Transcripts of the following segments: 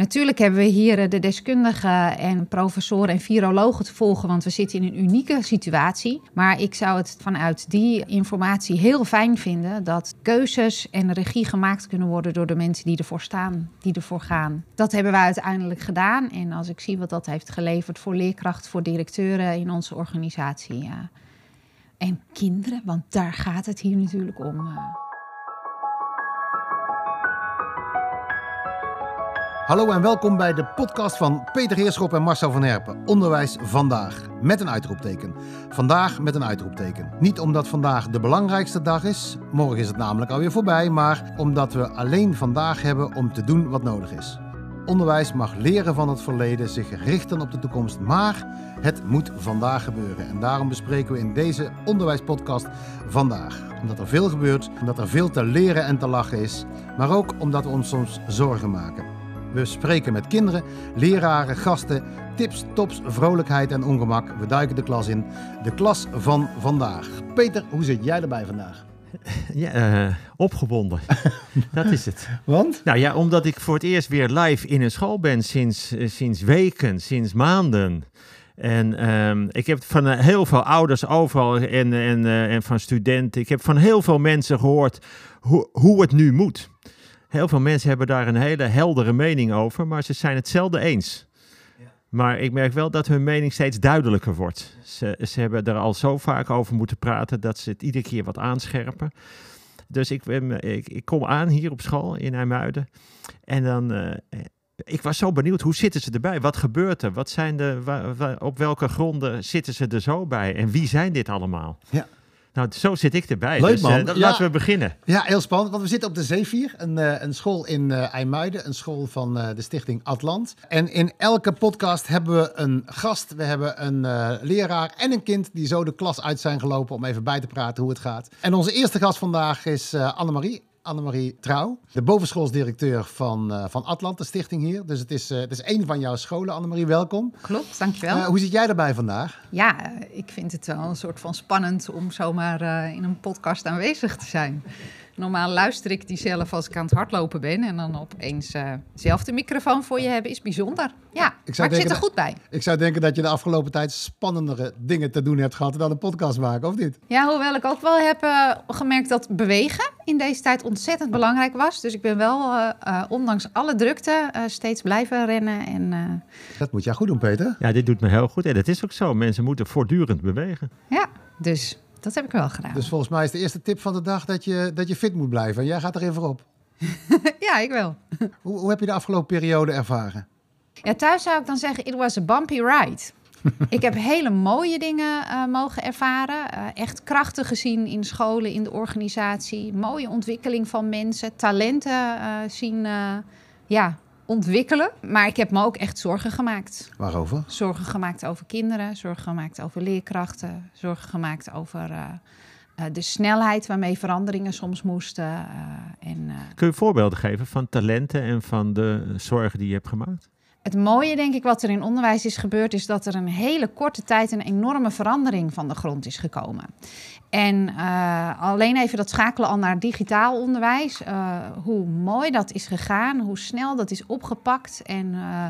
Natuurlijk hebben we hier eh, de deskundigen en professoren en virologen te volgen, want we zitten in een unieke situatie. Maar ik zou het vanuit die informatie heel fijn vinden dat keuzes en regie gemaakt kunnen worden door de mensen die ervoor staan, die ervoor gaan. Dat hebben we uiteindelijk gedaan. En als ik zie wat dat heeft geleverd voor leerkrachten, voor directeuren in onze organisatie. En kinderen, want daar gaat het hier natuurlijk om. Hallo en welkom bij de podcast van Peter Heerschop en Marcel van Herpen. Onderwijs vandaag. Met een uitroepteken. Vandaag met een uitroepteken. Niet omdat vandaag de belangrijkste dag is, morgen is het namelijk alweer voorbij, maar omdat we alleen vandaag hebben om te doen wat nodig is. Onderwijs mag leren van het verleden, zich richten op de toekomst, maar het moet vandaag gebeuren. En daarom bespreken we in deze onderwijspodcast vandaag. Omdat er veel gebeurt, omdat er veel te leren en te lachen is, maar ook omdat we ons soms zorgen maken. We spreken met kinderen, leraren, gasten, tips, tops, vrolijkheid en ongemak. We duiken de klas in. De klas van vandaag. Peter, hoe zit jij erbij vandaag? Ja, eh, opgewonden. dat is het. Want? Nou ja, omdat ik voor het eerst weer live in een school ben sinds, eh, sinds weken, sinds maanden. En ehm, ik heb van eh, heel veel ouders overal en, en, en van studenten. Ik heb van heel veel mensen gehoord hoe, hoe het nu moet. Heel veel mensen hebben daar een hele heldere mening over, maar ze zijn het zelden eens. Maar ik merk wel dat hun mening steeds duidelijker wordt. Ze, ze hebben er al zo vaak over moeten praten dat ze het iedere keer wat aanscherpen. Dus ik, ben- ik, ik kom aan hier op school in IJmuiden. En dan, eh, ik was zo benieuwd, hoe zitten ze erbij? Wat gebeurt er? Wat zijn de, wa- wa- op welke gronden zitten ze er zo bij? En wie zijn dit allemaal? Ja. Nou, zo zit ik erbij. Leuk, dus, eh, man. dan Ja. laten we beginnen. Ja, heel spannend, want we zitten op de Zeevier, een, eh, een school in eh IJmuiden, een school van eh, de stichting Atlant. En in elke podcast hebben we een gast, we hebben een eh, leraar en een kind die zo de klas uit zijn gelopen om even bij te praten hoe het gaat. En onze eerste gast vandaag is eh Annemarie. Annemarie Trouw, de bovenschoolsdirecteur van, eh, van Atlant, de stichting hier. Dus het is, eh, het is één van jouw scholen. Annemarie, welkom. Klopt, dankjewel. Eh, hoe zit jij erbij vandaag? Ja, ik vind het wel een soort van spannend om zomaar in een podcast aanwezig te zijn. Normaal luister ik die zelf als ik aan het hardlopen ben. En dan opeens eh, zelf de microfoon voor je hebben is bijzonder. Ja, maar ik zit er goed bij. Ik zou denken dat je de afgelopen tijd spannendere dingen te doen hebt gehad dan een podcast maken, of niet? Ja, hoewel ik ook wel heb eh, gemerkt dat bewegen in deze tijd ontzettend belangrijk was. Dus ik ben wel, eh, ondanks alle drukte, eh, steeds blijven rennen. En eh, Dat moet jij goed doen, Peter. Ja, dit doet me heel goed. En dat is ook zo. Mensen moeten voortdurend bewegen. ja, dus dat heb ik wel gedaan. Dus volgens mij is de eerste tip van de dag dat je, dat je fit moet blijven. En jij gaat erin voorop. ja, ik wel. Hoe, hoe heb je de afgelopen periode ervaren? Ja, thuis zou ik dan zeggen, it was a bumpy ride. ik heb hele mooie dingen eh, mogen ervaren. Eh, echt krachten gezien in scholen, in de organisatie. Mooie ontwikkeling van mensen. Talenten eh, zien ja, ontwikkelen. Maar ik heb me ook echt zorgen gemaakt. Waarover? Zorgen gemaakt over kinderen. Zorgen gemaakt over leerkrachten. Zorgen gemaakt over eh, eh, de snelheid waarmee veranderingen soms moesten. eh, en, eh, Kun je voorbeelden geven van talenten en van de zorgen die je hebt gemaakt? Het mooie, denk ik, wat er in onderwijs is gebeurd, is dat er een hele korte tijd een enorme verandering van de grond is gekomen. En eh, alleen even dat schakelen al naar digitaal onderwijs, eh, hoe mooi dat is gegaan, hoe snel dat is opgepakt en eh,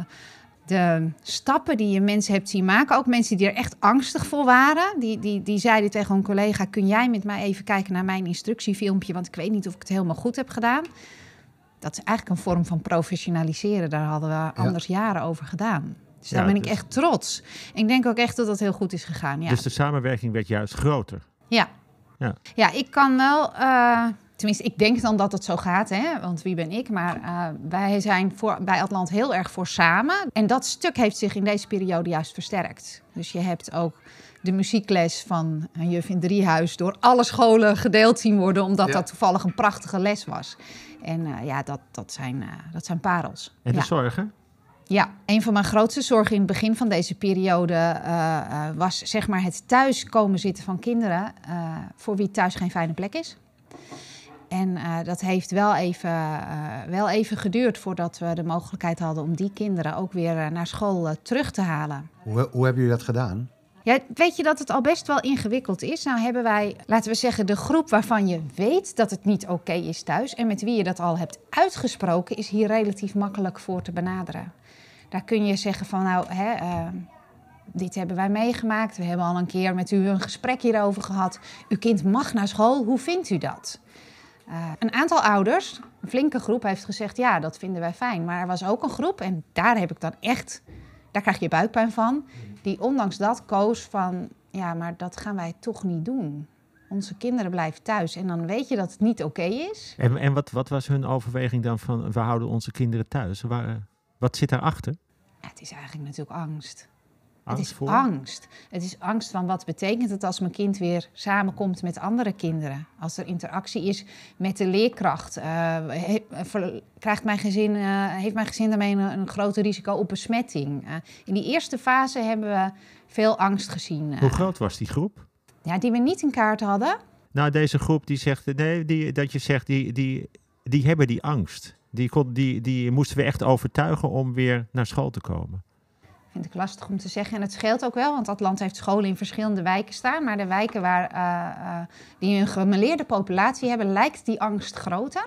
de stappen die je mensen hebt zien maken, ook mensen die er echt angstig voor waren, die, die, die zeiden tegen een collega, kun jij met mij even kijken naar mijn instructiefilmpje, want ik weet niet of ik het helemaal goed heb gedaan. Dat is eigenlijk een vorm van professionaliseren. Daar hadden we anders jaren over gedaan. Dus daar ben ik dus- echt trots. Ik denk ook echt dat dat heel goed is gegaan. Ja, Dus de samenwerking werd juist groter. ja. Ja. ja ik kan wel... eh, tenminste, ik denk dan dat het zo gaat, hè? want wie ben ik? Maar eh, wij zijn voor, bij Atlant heel erg voor samen. En dat stuk heeft zich in deze periode juist versterkt. Dus je hebt ook de muziekles van een juf in Driehuis... door alle scholen gedeeld zien worden... omdat Ja. dat toevallig een prachtige les was. En eh, ja, dat, dat, zijn, eh, dat zijn parels. En ja. de zorgen? Ja, een van mijn grootste zorgen in het begin van deze periode eh, eh, was zeg maar het thuis komen zitten van kinderen eh, voor wie thuis geen fijne plek is. En eh, dat heeft wel even, eh, wel even geduurd voordat we de mogelijkheid hadden om die kinderen ook weer naar school terug te halen. Hoe, hoe hebben jullie dat gedaan? Ja, weet je dat het al best wel ingewikkeld is? Nou hebben wij, laten we zeggen, de groep waarvan je weet dat het niet oké is thuis en met wie je dat al hebt uitgesproken, is hier relatief makkelijk voor te benaderen. Daar kun je zeggen van, nou, hè, uh, dit hebben wij meegemaakt. We hebben al een keer met u een gesprek hierover gehad. Uw kind mag naar school. Hoe vindt u dat? Uh, een aantal ouders, een flinke groep, heeft gezegd: ja, dat vinden wij fijn. Maar er was ook een groep, en daar heb ik dan echt, daar krijg je buikpijn van, die ondanks dat koos van: ja, maar dat gaan wij toch niet doen. Onze kinderen blijven thuis. En dan weet je dat het niet oké okay is. En, en wat, wat, was hun overweging dan van: we houden onze kinderen thuis? Waar, wat zit daarachter? Ja, het is eigenlijk natuurlijk angst. Angst het is voor? angst. Het is angst van wat betekent het als mijn kind weer samenkomt met andere kinderen. Als er interactie is met de leerkracht. Uh, krijgt mijn gezin, uh, heeft mijn gezin daarmee een, een groter risico op besmetting. Uh, in die eerste fase hebben we veel angst gezien. Hoe groot was die groep? Ja, die we niet in kaart hadden. Nou, deze groep die zegt, nee, die, dat je zegt, die, die, die hebben die angst. Die, kon, die, die moesten we echt overtuigen om weer naar school te komen. Vind ik lastig om te zeggen. En het scheelt ook wel, want Atlant heeft scholen in verschillende wijken staan. Maar de wijken waar, uh, uh, die een gemeleerde populatie hebben, lijkt die angst groter.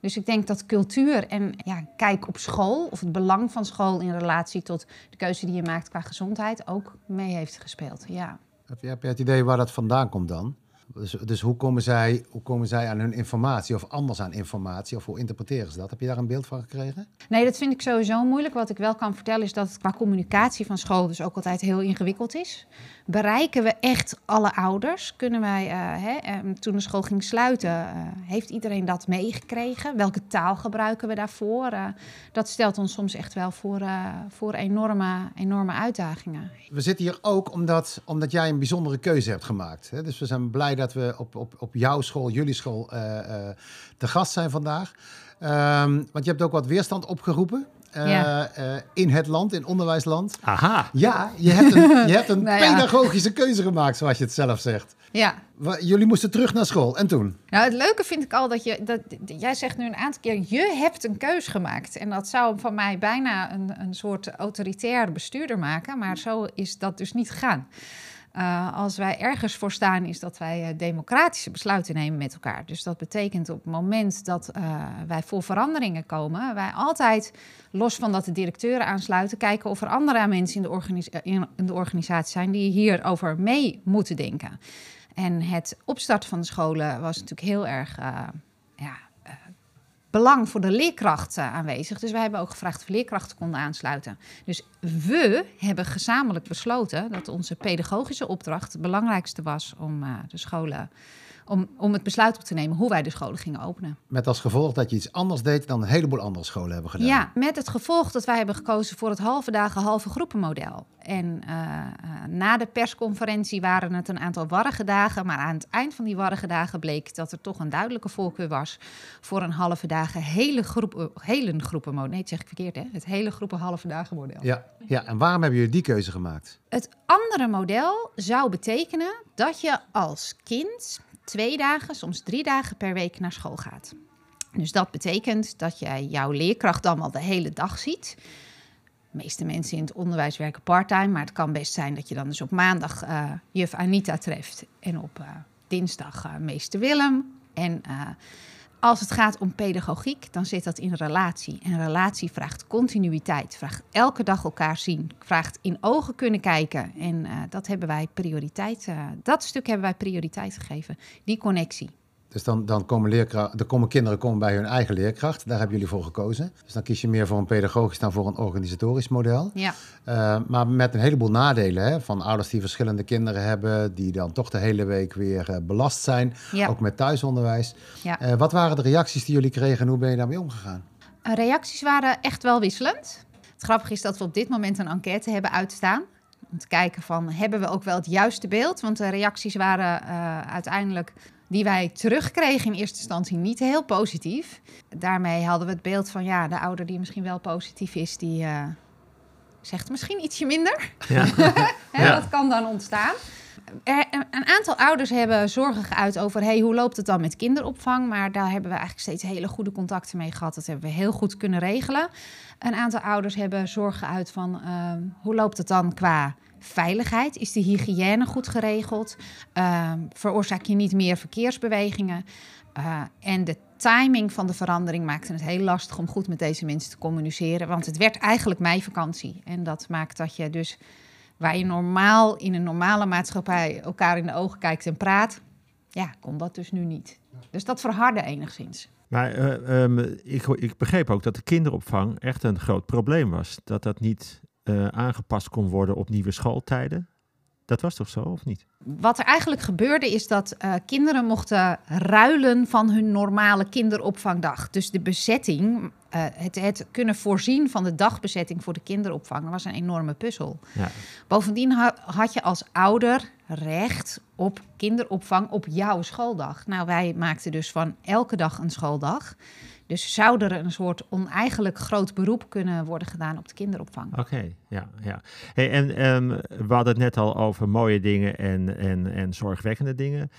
Dus ik denk dat cultuur en ja, kijk op school, of het belang van school in relatie tot de keuze die je maakt qua gezondheid, ook mee heeft gespeeld. Ja. Heb je, heb je het idee waar dat vandaan komt dan? Dus, dus hoe, komen zij, hoe komen zij aan hun informatie of anders aan informatie? Of hoe interpreteren ze dat? Heb je daar een beeld van gekregen? Nee, dat vind ik sowieso moeilijk. Wat ik wel kan vertellen is dat het qua communicatie van school dus ook altijd heel ingewikkeld is. Bereiken we echt alle ouders? Kunnen wij, uh, hè, ehm, toen de school ging sluiten, uh, heeft iedereen dat meegekregen? Welke taal gebruiken we daarvoor? Uh, dat stelt ons soms echt wel voor, voor enorme, enorme uitdagingen. We zitten hier ook omdat, omdat jij een bijzondere keuze hebt gemaakt. Hè? Dus we zijn blij dat we op, op, op jouw school, jullie school, te gast zijn vandaag. Um, want je hebt ook wat weerstand opgeroepen. Uh, ja. uh, in het land, in onderwijsland. Aha. Ja, je hebt een, je hebt een nou ja. pedagogische keuze gemaakt, zoals je het zelf zegt. Ja. Jullie moesten terug naar school. En toen? Nou, het leuke vind ik al dat je... Dat, jij zegt nu een aantal keer, je hebt een keus gemaakt. En dat zou van mij bijna een, een soort autoritair bestuurder maken. Maar zo is dat dus niet gegaan. Uh, als wij ergens voor staan, is dat wij uh, democratische besluiten nemen met elkaar. Dus dat betekent op het moment dat uh, wij voor veranderingen komen, wij altijd, los van dat de directeuren aansluiten, kijken of er andere mensen in de, in de organisatie zijn die hierover mee moeten denken. En het opstarten van de scholen was natuurlijk heel erg belang voor de leerkracht uh, aanwezig. Dus wij hebben ook gevraagd of leerkrachten konden aansluiten. Dus we hebben gezamenlijk besloten dat onze pedagogische opdracht het belangrijkste was om uh, de scholen om, om het besluit op te nemen hoe wij de scholen gingen openen. Met als gevolg dat je iets anders deed dan een heleboel andere scholen hebben gedaan. Ja, met het gevolg dat wij hebben gekozen voor het halve dagen, halve groepenmodel. En uh, uh, na de persconferentie waren het een aantal warrige dagen. Maar aan het eind van die warrige dagen bleek dat er toch een duidelijke voorkeur was voor een halve dagen hele, groep, hele groepenmodel. Nee, dat zeg ik verkeerd, hè? Het hele groepen halve dagen model. Ja, ja, en waarom hebben jullie die keuze gemaakt? Het andere model zou betekenen dat je als kind twee dagen, soms drie dagen per week naar school gaat. Dus dat betekent dat jij jouw leerkracht dan wel de hele dag ziet. De meeste mensen in het onderwijs werken parttime, maar het kan best zijn dat je dan dus op maandag uh, juf Anita treft en op uh, dinsdag uh, meester Willem. En als het gaat om pedagogiek, dan zit dat in relatie. En relatie vraagt continuïteit, vraagt elke dag elkaar zien, vraagt in ogen kunnen kijken. En uh, dat hebben wij prioriteit, uh, dat stuk hebben wij prioriteit gegeven, die connectie. Dus dan, dan komen, leerkracht, de komen kinderen komen bij hun eigen leerkracht. Daar hebben jullie voor gekozen. Dus dan kies je meer voor een pedagogisch dan voor een organisatorisch model. Ja. Uh, maar met een heleboel nadelen. Hè, van ouders die verschillende kinderen hebben. Die dan toch de hele week weer uh, belast zijn. Ja. Ook met thuisonderwijs. Ja. Uh, wat waren de reacties die jullie kregen en hoe ben je daarmee omgegaan? reacties waren echt wel wisselend. Het grappige is dat we op dit moment een enquête hebben uitstaan om te kijken van hebben we ook wel het juiste beeld? Want de reacties waren uh, uiteindelijk die wij terugkregen in eerste instantie niet heel positief. Daarmee hadden we het beeld van ja, de ouder die misschien wel positief is, die uh, zegt misschien ietsje minder. Ja. Ja. Dat kan dan ontstaan. Er, een aantal ouders hebben zorgen geuit over hey, hoe loopt het dan met kinderopvang. Maar daar hebben we eigenlijk steeds hele goede contacten mee gehad. Dat hebben we heel goed kunnen regelen. Een aantal ouders hebben zorgen uit van uh, hoe loopt het dan qua Veiligheid, is de hygiëne goed geregeld? Ehm, veroorzaak je niet meer verkeersbewegingen? Uh, en de timing van de verandering maakte het heel lastig om goed met deze mensen te communiceren. Want het werd eigenlijk meivakantie. En dat maakt dat je dus, waar je normaal in een normale maatschappij elkaar in de ogen kijkt en praat, ja, kon dat dus nu niet. Dus dat verhardde enigszins. Maar uh, ik, ik, begreep ook dat de kinderopvang echt een groot probleem was. Dat dat niet uh, aangepast kon worden op nieuwe schooltijden. Dat was toch zo, of niet? Wat er eigenlijk gebeurde is dat uh, kinderen mochten ruilen van hun normale kinderopvangdag. Dus de bezetting, uh, het, het, kunnen voorzien van de dagbezetting voor de kinderopvang, was een enorme puzzel. Ja. Bovendien ha had je als ouder recht op kinderopvang op jouw schooldag. Nou, wij maakten dus van elke dag een schooldag. Dus zou er een soort oneigenlijk groot beroep kunnen worden gedaan op de kinderopvang? Oké, ja. ja. Hey, en um, we hadden het net al over mooie dingen en, en, en zorgwekkende dingen.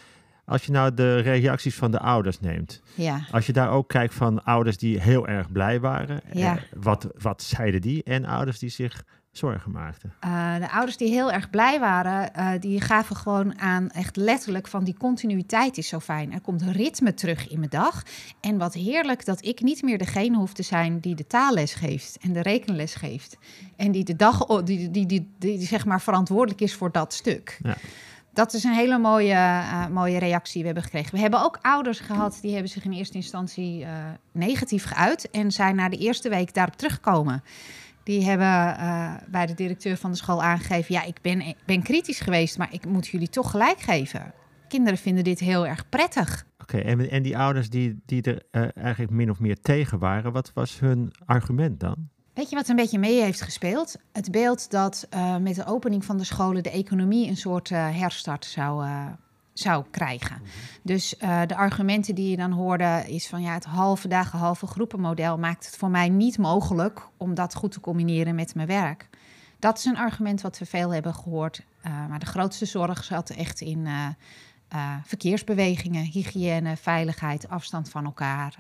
Als je nou de reacties van de ouders neemt, ja. als je daar ook kijkt van ouders die heel erg blij waren, ja. eh, wat, wat zeiden die? En ouders die zich zorgen maakten? Uh, de ouders die heel erg blij waren, uh, die gaven gewoon aan echt letterlijk van die continuïteit is zo fijn. Er komt ritme terug in mijn dag. En wat heerlijk dat ik niet meer degene hoef te zijn die de taalles geeft en de rekenles geeft. En die de dag, die, die, die, die, die zeg maar verantwoordelijk is voor dat stuk. Ja. Dat is een hele mooie, uh, mooie reactie we hebben gekregen. We hebben ook ouders gehad die hebben zich in eerste instantie uh, negatief geuit en zijn na de eerste week daarop teruggekomen. Die hebben uh, bij de directeur van de school aangegeven: ja, ik ben, ben kritisch geweest, maar ik moet jullie toch gelijk geven. Kinderen vinden dit heel erg prettig. Oké, okay, en, en die ouders die, die er uh, eigenlijk min of meer tegen waren, wat was hun argument dan? Weet je wat een beetje mee heeft gespeeld? Het beeld dat uh, met de opening van de scholen de economie een soort herstart zou zou krijgen. Mhm. Dus uh, de argumenten die je dan hoorde is van ja, het halve dagen, halve groepenmodel maakt het voor mij niet mogelijk om dat goed te combineren met mijn werk. Dat is een argument wat we veel hebben gehoord. Uh, maar de grootste zorg zat echt in uh, verkeersbewegingen, hygiëne, veiligheid, afstand van elkaar,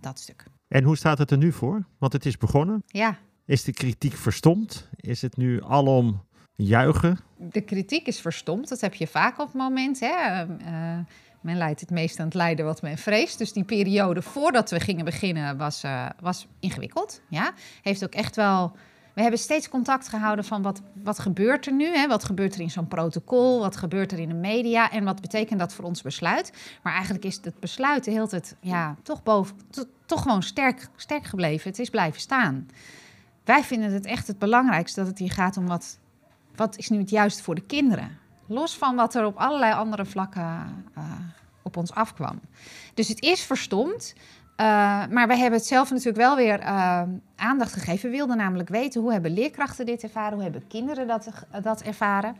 dat stuk. En hoe staat het er nu voor? Want het is begonnen. Ja. Is de kritiek verstomd? Is het nu alom juichen? De kritiek is verstomd. Dat heb je vaak op het moment. Hè? Uh, men leidt het meest aan het lijden wat men vreest. Dus die periode voordat we gingen beginnen was, uh, was ingewikkeld. Ja? Heeft ook echt wel... We hebben steeds contact gehouden van wat, wat gebeurt er nu? Hè? Wat gebeurt er in zo'n protocol? Wat gebeurt er in de media? En wat betekent dat voor ons besluit? Maar eigenlijk is het besluit de hele tijd ja, toch, boven, toch gewoon sterk, sterk gebleven. Het is blijven staan. Wij vinden het echt het belangrijkste dat het hier gaat om wat wat is nu het juiste voor de kinderen? Los van wat er op allerlei andere vlakken uh, op ons afkwam. Dus het is verstomd. Uh, maar we hebben het zelf natuurlijk wel weer uh, aandacht gegeven. We wilden namelijk weten hoe hebben leerkrachten dit ervaren, hoe hebben kinderen dat, dat ervaren.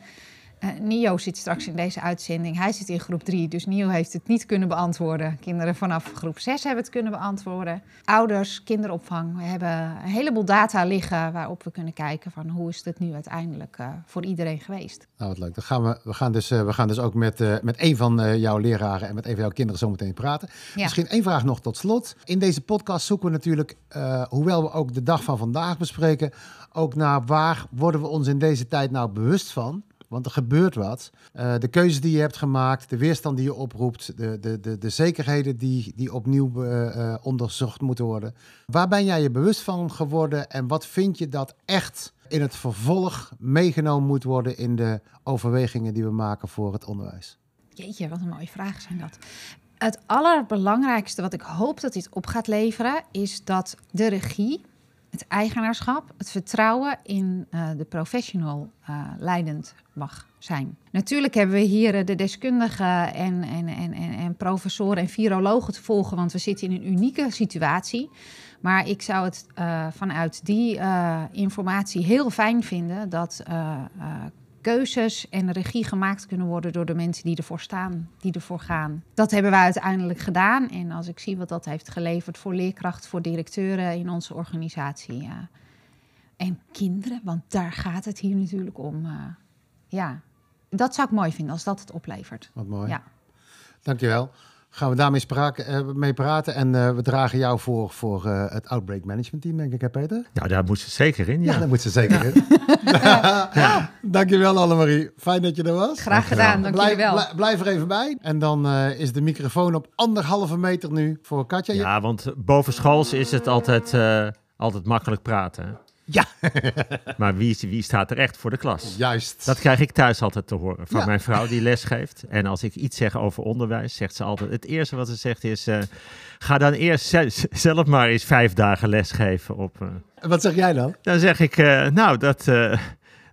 Uh, Nio zit straks in deze uitzending. Hij zit in groep 3, dus Nio heeft het niet kunnen beantwoorden. Kinderen vanaf groep 6 hebben het kunnen beantwoorden. Ouders, kinderopvang. We hebben een heleboel data liggen waarop we kunnen kijken van hoe is het nu uiteindelijk uh, voor iedereen geweest. Nou, wat leuk. Dan gaan we, we, gaan dus, uh, we gaan dus ook met, uh, met een van jouw leraren en met een van jouw kinderen zo meteen praten. Ja. Misschien één vraag nog tot slot. In deze podcast zoeken we natuurlijk, hoewel we ook de dag van vandaag bespreken, ook naar waar worden we ons in deze tijd nou bewust van want er gebeurt wat. Uh, de keuzes die je hebt gemaakt, de weerstand die je oproept, de, de, de, de zekerheden die, die opnieuw uh, onderzocht moeten worden. Waar ben jij je bewust van geworden en wat vind je dat echt in het vervolg meegenomen moet worden in de overwegingen die we maken voor het onderwijs? Jeetje, wat een mooie vragen zijn dat. Het allerbelangrijkste wat ik hoop dat dit op gaat leveren, is dat de regie het eigenaarschap, het vertrouwen in uh, de professional uh, leidend mag zijn. Natuurlijk hebben we hier uh, de deskundigen en, en, en, en, professoren en virologen te volgen, want we zitten in een unieke situatie. Maar ik zou het vanuit die informatie heel fijn vinden dat keuzes en regie gemaakt kunnen worden door de mensen die ervoor staan, die ervoor gaan. Dat hebben wij uiteindelijk gedaan. En als ik zie wat dat heeft geleverd voor leerkrachten, voor directeuren in onze organisatie. Ja. En kinderen, want daar gaat het hier natuurlijk om. Uh, ja, dat zou ik mooi vinden als dat het oplevert. Wat mooi. Ja. Dankjewel. Gaan we daarmee spraken, eh, mee praten. En eh, we dragen jou voor, voor eh, het Outbreak Management Team, denk ik, hè Peter? Ja, daar moet ze zeker in. Ja, Ja. daar moet ze zeker in. Dankjewel Annemarie. Fijn dat je er was. Graag gedaan, dank jullie Blijf, wel. blij- blijf er even bij. En dan eh, is de microfoon op anderhalve meter nu voor Katja. Ja, want boven schools is het altijd, eh, altijd makkelijk praten. Ja. maar wie, wie staat er echt voor de klas? Juist. Dat krijg ik thuis altijd te horen van Ja. mijn vrouw die lesgeeft. En als ik iets zeg over onderwijs, zegt ze altijd... Het eerste wat ze zegt is... eh, ga dan eerst ze- zelf maar eens vijf dagen lesgeven op... eh. Wat zeg jij dan? Dan zeg ik, eh, nou, dat,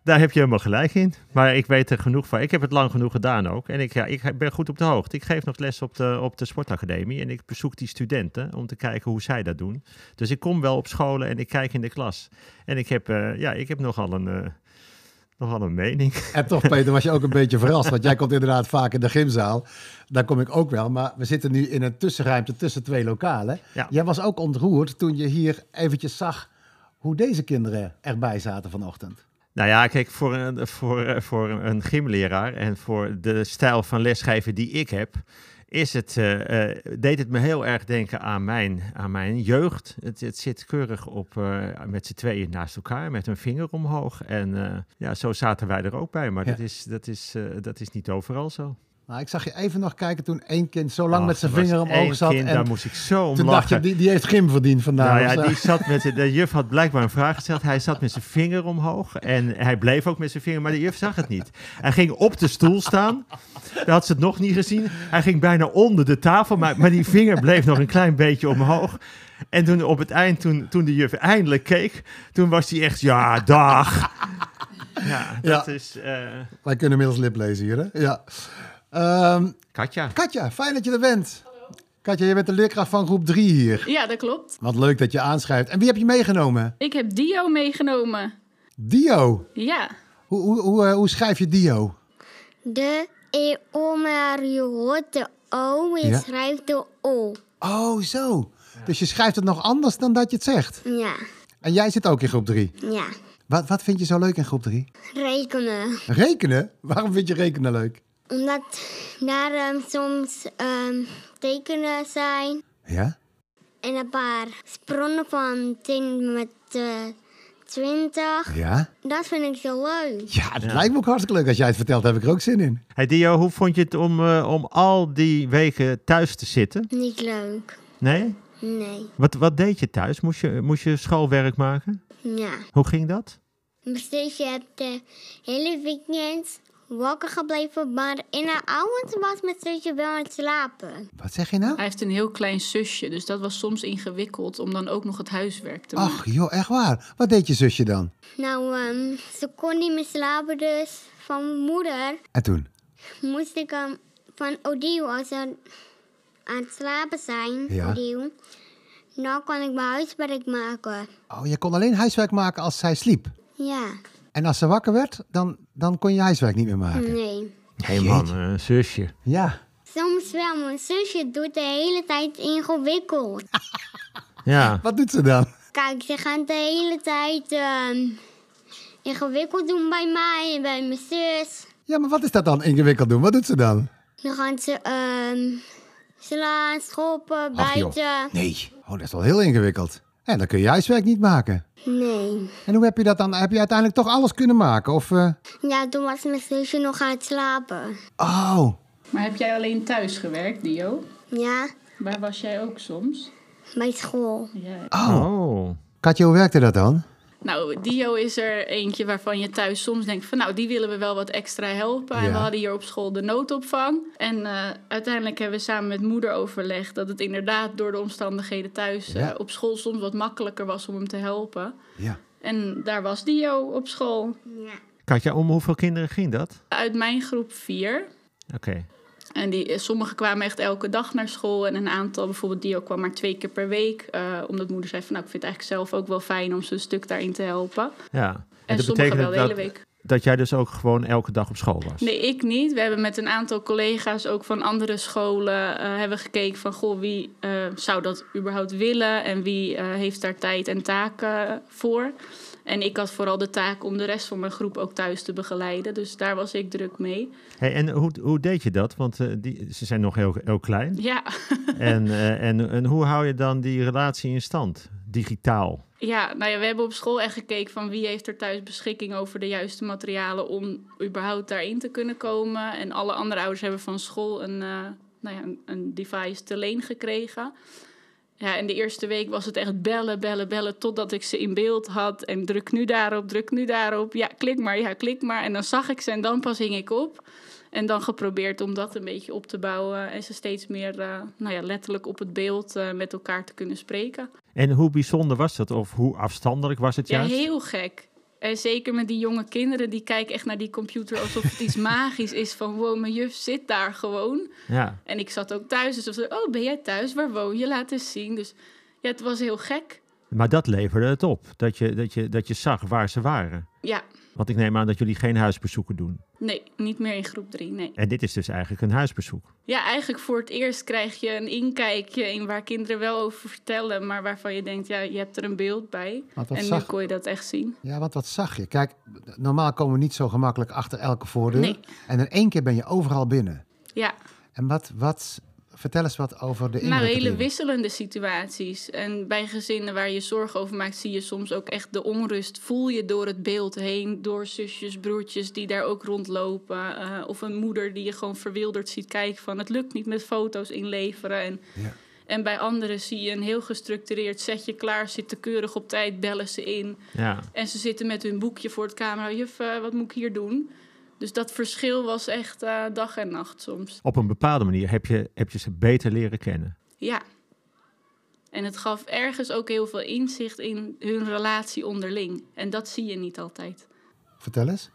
daar heb je helemaal gelijk in. Maar ik weet er genoeg van. Ik heb het lang genoeg gedaan ook. En ik, ja, ik ben goed op de hoogte. Ik geef nog les op de, op de sportacademie. En ik bezoek die studenten om te kijken hoe zij dat doen. Dus ik kom wel op scholen en ik kijk in de klas. En ik heb, eh, ja, ik heb nogal een, eh, nogal een mening. En toch, Peter, was je ook een beetje verrast. Want jij komt inderdaad vaak in de gymzaal. Daar kom ik ook wel. Maar we zitten nu in een tussenruimte tussen twee lokalen. Ja. Jij was ook ontroerd toen je hier eventjes zag hoe deze kinderen erbij zaten vanochtend. Nou ja, kijk, voor een, voor, eh, voor een gymleraar en voor de stijl van lesgeven die ik heb, is het, eh, eh, deed het me heel erg denken aan mijn, aan mijn jeugd. Het, het zit keurig op, met z'n tweeën naast elkaar, met een vinger omhoog. En ja, zo zaten wij er ook bij, maar Ja. dat, is, dat, is, dat is niet overal zo. Nou, ik zag je even nog kijken toen één kind zo lang met zijn er vinger omhoog zat. kind, en daar moest ik zo om toen dacht je, lachen. die, die heeft gym verdiend vandaag. Nou ja, die zat met de, de juf had blijkbaar een vraag gesteld. Hij zat met zijn vinger omhoog en hij bleef ook met zijn vinger, maar de juf zag het niet. Hij ging op de stoel staan. Daar had ze het nog niet gezien. Hij ging bijna onder de tafel, maar, maar die vinger bleef nog een klein beetje omhoog. En toen op het eind, toen, toen de juf eindelijk keek, toen was hij echt, ja, dag. Ja, dat Ja. is eh, Wij kunnen inmiddels lip lezen hier, hè? Ja. Ehm, Katja. Katja, fijn dat je er bent. Katja, je bent de leerkracht van groep 3 hier. Ja, dat klopt. Wat leuk dat je aanschrijft. En wie heb je meegenomen? Ik heb Dio meegenomen. Dio. Ja. Hoe, hoe, hoe, eh, hoe schrijf je Dio? De E O maar je hoort de O en je Ja. schrijft de O. Oh, zo. Dus je schrijft het nog anders dan dat je het zegt. Ja, En jij zit ook in groep 3. ja. Wat, wat vind je zo leuk in groep 3? Rekenen. Rekenen? Waarom vind je rekenen leuk? Omdat daar ehm, soms ehm, tekenen zijn Ja? en een paar sprongen van 10 met eh 20. Ja? Dat vind ik zo leuk. Ja, dat lijkt me ook hartstikke leuk. Als jij het vertelt, heb ik er ook zin in. Hey Dio, hoe vond je het om, eh, om al die weken thuis te zitten? Niet leuk. Nee? Nee. Wat, wat deed je thuis? Moest je, moest je schoolwerk maken? Ja. Hoe ging dat? Dus je hebt de hele weekend wakker gebleven, maar in de avond was mijn zusje wel aan het slapen. Wat zeg je nou? Hij heeft een heel klein zusje, dus dat was soms ingewikkeld om dan ook nog het huiswerk te maken. Ach, joh, echt waar. Wat deed je zusje dan? Nou, ehm, ze kon niet meer slapen, dus van mijn moeder En toen? moest ik hem van Odile, als ze aan het slapen zijn, Ja. Odile, dan kon ik mijn huiswerk maken. Oh, je kon alleen huiswerk maken als zij sliep. Ja, En als ze wakker werd, dan, dan kon je huiswerk niet meer maken. nee. Hé man, een zusje. Ja. Soms wel, mijn zusje doet de hele tijd ingewikkeld. Ja. Wat doet ze dan? Kijk, ze gaan de hele tijd ehm, ingewikkeld doen bij mij en bij mijn zus. Ja, maar wat is dat dan ingewikkeld doen? Wat doet ze dan? Dan gaan ze ehm, slaan, schoppen, Ach, joh. bijten. Nee. Oh, dat is wel heel ingewikkeld. En dan kun je huiswerk niet maken. Nee. En hoe heb je dat dan? Heb je uiteindelijk toch alles kunnen maken? Of, eh, Ja, toen was mijn zusje nog aan het slapen. Oh, Maar heb jij alleen thuis gewerkt, Dio? Ja, Waar was jij ook soms? bij school. Ja. oh. Oh. Katja, hoe werkte dat dan? Nou, Dio is er eentje waarvan je thuis soms denkt van... nou, die willen we wel wat extra helpen. En Ja. we hadden hier op school de noodopvang. En eh, uiteindelijk hebben we samen met moeder overlegd... dat het inderdaad door de omstandigheden thuis eh, op school soms wat makkelijker was om hem te helpen. Ja. En daar was Dio op school. Ja. Katja, om hoeveel kinderen ging dat? Uit mijn groep vier. Oké. En die, sommigen kwamen echt elke dag naar school. En een aantal, bijvoorbeeld Dio, kwam maar twee keer per week. eh, omdat moeder zei van, nou, ik vind het eigenlijk zelf ook wel fijn om ze een stuk daarin te helpen. Ja. En, dat sommigen wel de dat, hele week. dat jij dus ook gewoon elke dag op school was? Nee, ik niet. We hebben met een aantal collega's ook van andere scholen eh, hebben gekeken van goh, wie eh, zou dat überhaupt willen en wie eh, heeft daar tijd en taken voor. En ik had vooral de taak om de rest van mijn groep ook thuis te begeleiden. Dus daar was ik druk mee. Hey, en hoe, hoe deed je dat? Want eh, die, ze zijn nog heel, heel klein. Ja, En, eh, en, en hoe hou je dan die relatie in stand? Digitaal. ja, nou ja, we hebben op school echt gekeken van wie heeft er thuis beschikking over de juiste materialen om überhaupt daarin te kunnen komen. En alle andere ouders hebben van school een, eh, nou ja, een, een device te leen gekregen. Ja, en de eerste week was het echt bellen, bellen, bellen totdat ik ze in beeld had. En druk nu daarop, druk nu daarop. Ja, klik maar, ja, klik maar. En dan zag ik ze en dan pas hing ik op. En dan geprobeerd om dat een beetje op te bouwen. En ze steeds meer eh, nou ja, letterlijk op het beeld eh, met elkaar te kunnen spreken. En hoe bijzonder was dat? Of hoe afstandelijk was het Ja, juist? heel gek. En zeker met die jonge kinderen, die kijken echt naar die computer alsof het iets magisch is. Van wow, mijn juf zit daar gewoon. Ja. En ik zat ook thuis, dus ze oh, ben jij thuis? Waar woon je? Laat eens zien. Dus ja, het was heel gek. Maar dat leverde het op. Dat je, dat, je, dat je zag waar ze waren. Ja, Want ik neem aan dat jullie geen huisbezoeken doen. nee, niet meer in groep drie, nee. En dit is dus eigenlijk een huisbezoek. Ja, eigenlijk voor het eerst krijg je een inkijkje in waar kinderen wel over vertellen, maar waarvan je denkt, ja, je hebt er een beeld bij. En nu kon je dat echt zien. ja, want wat zag je? Kijk, normaal komen we niet zo gemakkelijk achter elke voordeur. Nee. En in één keer ben je overal binnen. Ja, En wat, wat vertel eens wat over de nou, hele wisselende situaties. En bij gezinnen waar je zorgen over maakt, zie je soms ook echt de onrust. Voel je door het beeld heen, door zusjes, broertjes die daar ook rondlopen. eh, of een moeder die je gewoon verwilderd ziet kijken van het lukt niet met foto's inleveren. En, Ja. en bij anderen zie je een heel gestructureerd setje klaar, zitten keurig op tijd, bellen ze in. Ja. En ze zitten met hun boekje voor het camera. Juf, eh, wat moet ik hier doen? Dus dat verschil was echt eh, dag en nacht soms. Op een bepaalde manier heb je, heb je ze beter leren kennen. Ja. En het gaf ergens ook heel veel inzicht in hun relatie onderling. En dat zie je niet altijd. Vertel eens.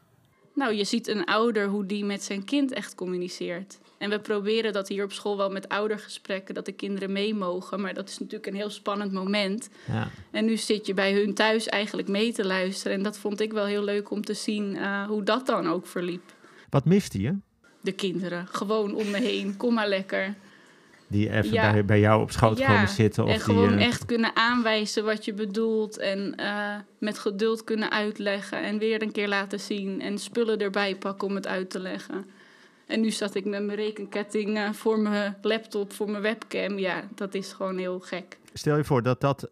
Nou, je ziet een ouder hoe die met zijn kind echt communiceert. En we proberen dat hier op school wel met oudergesprekken, dat de kinderen mee mogen. Maar dat is natuurlijk een heel spannend moment. Ja. En nu zit je bij hun thuis eigenlijk mee te luisteren. En dat vond ik wel heel leuk om te zien eh, hoe dat dan ook verliep. Wat miste je? De kinderen, gewoon om me heen, kom maar lekker. Die even Ja. bij, bij jou op schoot Ja, komen zitten? Of en die, gewoon eh, echt kunnen aanwijzen wat je bedoelt. En eh, met geduld kunnen uitleggen. En weer een keer laten zien. En spullen erbij pakken om het uit te leggen. En nu zat ik met mijn rekenketting eh, voor mijn laptop, voor mijn webcam. Ja, dat is gewoon heel gek. Stel je voor dat dat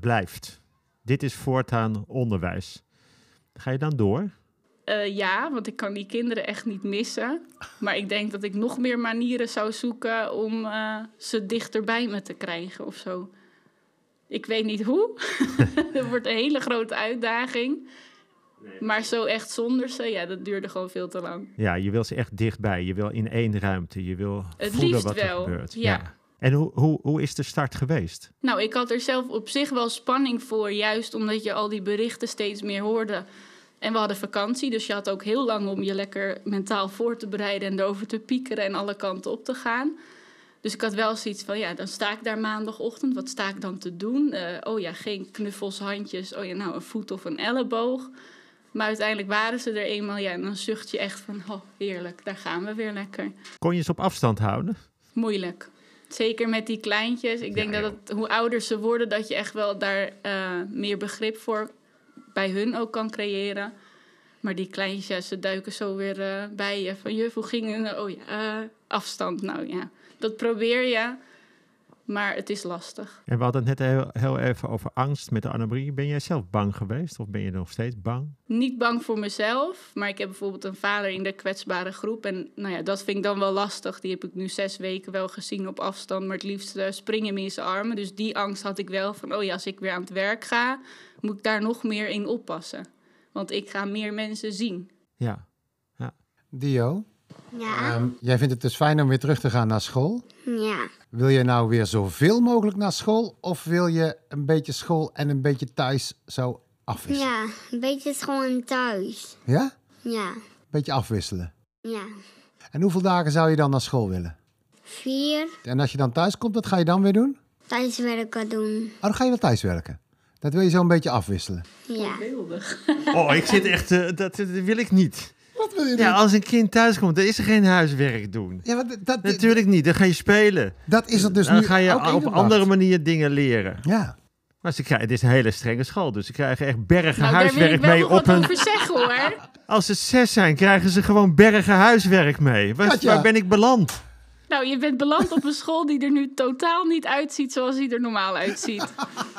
blijft. Dit is voortaan onderwijs. Ga je dan door? Eh, ja, want ik kan die kinderen echt niet missen. Maar ik denk dat ik nog meer manieren zou zoeken om eh, ze dichterbij me te krijgen of zo. Ik weet niet hoe. Het wordt een hele grote uitdaging. Maar zo echt zonder ze, ja, dat duurde gewoon veel te lang. Ja, je wil ze echt dichtbij. Je wil in één ruimte. Je wil Het voelen liefst wat er wel, gebeurt. ja. En hoe, hoe, hoe is de start geweest? Nou, ik had er zelf op zich wel spanning voor, juist omdat je al die berichten steeds meer hoorde. En we hadden vakantie, dus je had ook heel lang om je lekker mentaal voor te bereiden en erover te piekeren en alle kanten op te gaan. Dus ik had wel zoiets van, ja, dan sta ik daar maandagochtend. Wat sta ik dan te doen? Eh, oh ja, geen knuffels, handjes. Oh ja, nou, een voet of een elleboog. Maar uiteindelijk waren ze er eenmaal, ja, en dan zucht je echt van, oh, heerlijk, daar gaan we weer lekker. Kon je ze op afstand houden? Moeilijk. Zeker met die kleintjes. Ik denk Ja, dat het, hoe ouder ze worden, dat je echt wel daar eh, meer begrip voor bij hun ook kan creëren. Maar die kleintjes, ze duiken zo weer eh, bij je. Van juf, hoe ging het? Oh ja, eh, afstand. Nou ja, dat probeer je. Maar het is lastig. En we hadden het net heel, heel even over angst met de Annemarie. Ben jij zelf bang geweest? Of ben je nog steeds bang? Niet bang voor mezelf, maar ik heb bijvoorbeeld een vader in de kwetsbare groep. En nou ja, dat vind ik dan wel lastig. Die heb ik nu zes weken wel gezien op afstand, maar het liefst uh, springen hem in zijn armen. Dus die angst had ik wel van, oh ja, als ik weer aan het werk ga, moet ik daar nog meer in oppassen. Want ik ga meer mensen zien. Ja. Dio, Ja. ehm, jij vindt het dus fijn om weer terug te gaan naar school. Ja. Wil je nou weer zoveel mogelijk naar school? Of wil je een beetje school en een beetje thuis zo afwisselen? Ja, een beetje gewoon thuis. Ja? Ja. Een beetje afwisselen. Ja. En hoeveel dagen zou je dan naar school willen? Vier. En als je dan thuis komt, wat ga je dan weer doen? Thuiswerken doen. Oh, dan ga je wel thuis werken. Dat wil je zo een beetje afwisselen. Ja. Beeldig. Oh, ik zit echt... eh, dat, dat wil ik niet. Wat wil je Ja, als een kind thuis komt, dan is er geen huiswerk doen. Ja, maar dat, Natuurlijk niet. Dan ga je spelen. dat is er dus dan nu ga je ook op andere manier dingen leren. Ja. Maar ze krijgen, het is een hele strenge school, dus ze krijgen echt bergen Nou, daar wil huiswerk ik wel mee op wat hun... over zeggen hoor. Als ze zes zijn, krijgen ze gewoon bergen huiswerk mee. Waar ben ik beland? Nou, je bent beland op een school die er nu totaal niet uitziet zoals die er normaal uitziet.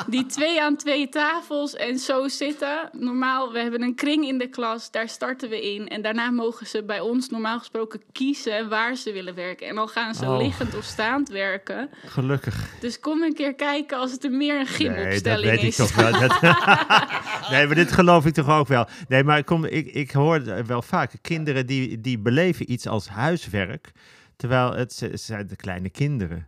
Die twee aan twee tafels en zo zitten. Normaal, we hebben een kring in de klas, daar starten we in. En daarna mogen ze bij ons normaal gesproken kiezen waar ze willen werken. En dan gaan ze Oh. liggend of staand werken. Gelukkig. Dus kom een keer kijken als het er meer een Nee, dat gymopstelling weet ik toch wel. Dat- nee, maar dit geloof ik toch ook wel. Nee, maar kom, ik, ik hoor wel vaak kinderen die, die beleven iets als huiswerk, terwijl het ze- ze zijn de kleine kinderen.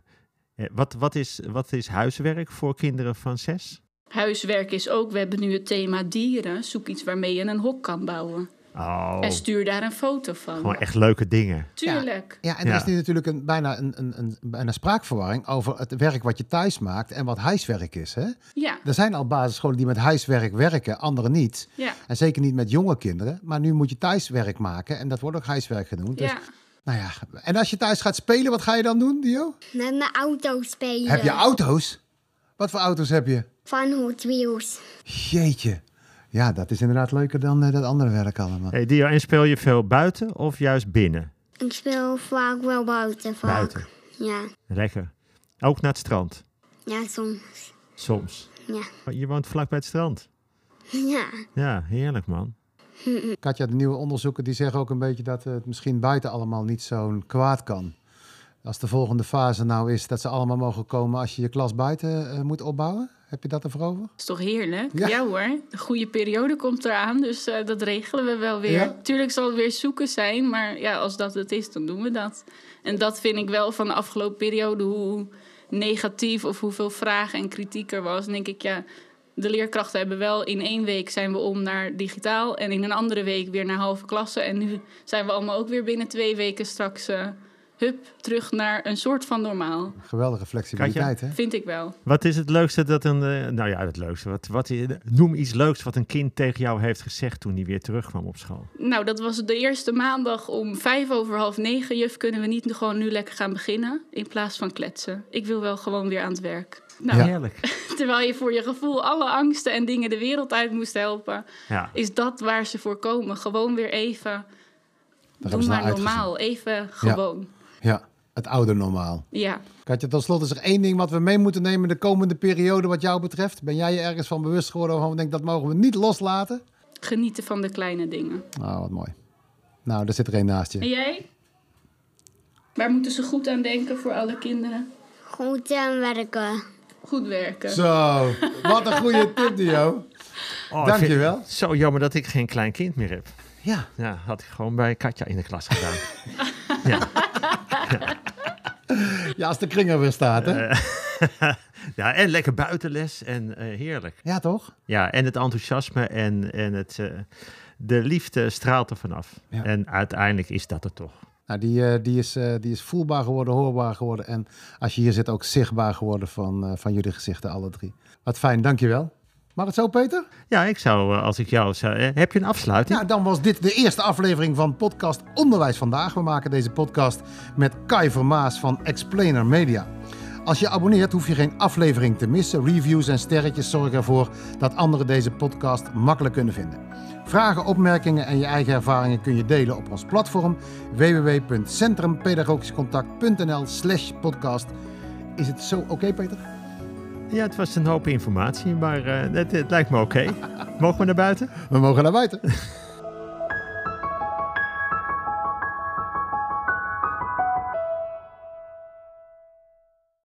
Eh, Wat, wat, is, wat is huiswerk voor kinderen van zes? Huiswerk is ook, we hebben nu het thema dieren. Zoek iets waarmee je een hok kan bouwen. Oh, En stuur daar een foto van. gewoon echt leuke dingen. Tuurlijk. Ja, en Ja. er is nu natuurlijk een, bijna een, een, een, bijna spraakverwarring over het werk wat je thuis maakt en wat huiswerk is. Hè? Ja, Er zijn al basisscholen die met huiswerk werken, andere niet. ja, En zeker niet met jonge kinderen. Maar nu moet je thuiswerk maken en dat wordt ook huiswerk genoemd. Dus, ja. Nou ja. En als je thuis gaat spelen, wat ga je dan doen, Dio? Met mijn auto spelen. Heb je auto's? Wat voor auto's heb je? Van Hot Wheels. Jeetje. Ja, dat is inderdaad leuker dan eh, dat andere werk allemaal. Hey, Dio, en speel je veel buiten of juist binnen? Ik speel vaak wel buiten. Vaak. Buiten. Ja. Lekker. Ook naar het strand? Ja, soms. Soms. Ja. Je woont vlak bij het strand. Ja. Ja, heerlijk man. Katja, de nieuwe onderzoeken die zeggen ook een beetje dat het misschien buiten allemaal niet zo'n kwaad kan. Als de volgende fase nou is dat ze allemaal mogen komen als je je klas buiten eh, moet opbouwen. Heb je dat ervoor over? is toch heerlijk? Ja. Ja, hoor, de goede periode komt eraan, dus eh, dat regelen we wel weer. Ja? Tuurlijk zal het weer zoeken zijn, maar ja, als dat het is, dan doen we dat. En dat vind ik wel van de afgelopen periode, hoe negatief of hoeveel vragen en kritiek er was. Dan denk ik, ja, de leerkrachten hebben wel in één week zijn we om naar digitaal en in een andere week weer naar halve klasse. En nu zijn we allemaal ook weer binnen twee weken straks, eh, hup, terug naar een soort van normaal. Geweldige flexibiliteit, hè? Vind ik wel. Wat is het leukste dat een... eh, nou ja, het leukste. Wat, wat, noem iets leuks wat een kind tegen jou heeft gezegd toen hij weer terugkwam op school. Nou, dat was de eerste maandag om vijf over half negen. Juf, kunnen we niet gewoon nu lekker gaan beginnen? In plaats van kletsen. Ik wil wel gewoon weer aan het werk. Nou, Ja. Heerlijk. terwijl je voor je gevoel alle angsten en dingen de wereld uit moest helpen, Ja. is dat waar ze voor komen. Gewoon weer even, Daar doe maar normaal. Even gewoon. Ja, het oude normaal. Ja. Katja, tot slot is er één ding wat we mee moeten nemen de komende periode wat jou betreft. Ben jij je ergens van bewust geworden waarvan we denken dat mogen we niet loslaten? genieten van de kleine dingen. Nou, wat mooi. Nou, daar zit er één naast En je. jij? Waar moeten ze goed aan denken voor alle kinderen? Goed aan werken. Goed werken. Zo, wat een goede tip, Dio. Oh, Dankjewel. Zo jammer dat ik geen klein kind meer heb. Ja, Ja, had ik gewoon bij Katja in de klas gedaan. ja. ja, als de kring er weer staat, hè? Eh, ja, en lekker buitenles en eh, heerlijk. Ja, toch? Ja, en het enthousiasme en, en het, eh, de liefde straalt er vanaf. Ja. En uiteindelijk is dat er toch. Nou, die, die, is, die is voelbaar geworden, hoorbaar geworden. En als je hier zit, ook zichtbaar geworden van, van jullie gezichten, alle drie. Wat fijn, dankjewel. Mag het zo, Peter? Ja, ik zou, eh, als ik jou zou... eh, heb je een afsluiting? Ja, dan was dit de eerste aflevering van podcast Onderwijs Vandaag. We maken deze podcast met Kai Vermaas van Explainer Media. Als je abonneert, hoef je geen aflevering te missen. Reviews en sterretjes zorgen ervoor dat anderen deze podcast makkelijk kunnen vinden. Vragen, opmerkingen en je eigen ervaringen kun je delen op ons platform www.centrumpedagogischcontact.nl slash podcast. Is het zo oké, Peter? Ja, het was een hoop informatie, maar eh, het, het lijkt me oké. Mogen we naar buiten? We mogen naar buiten.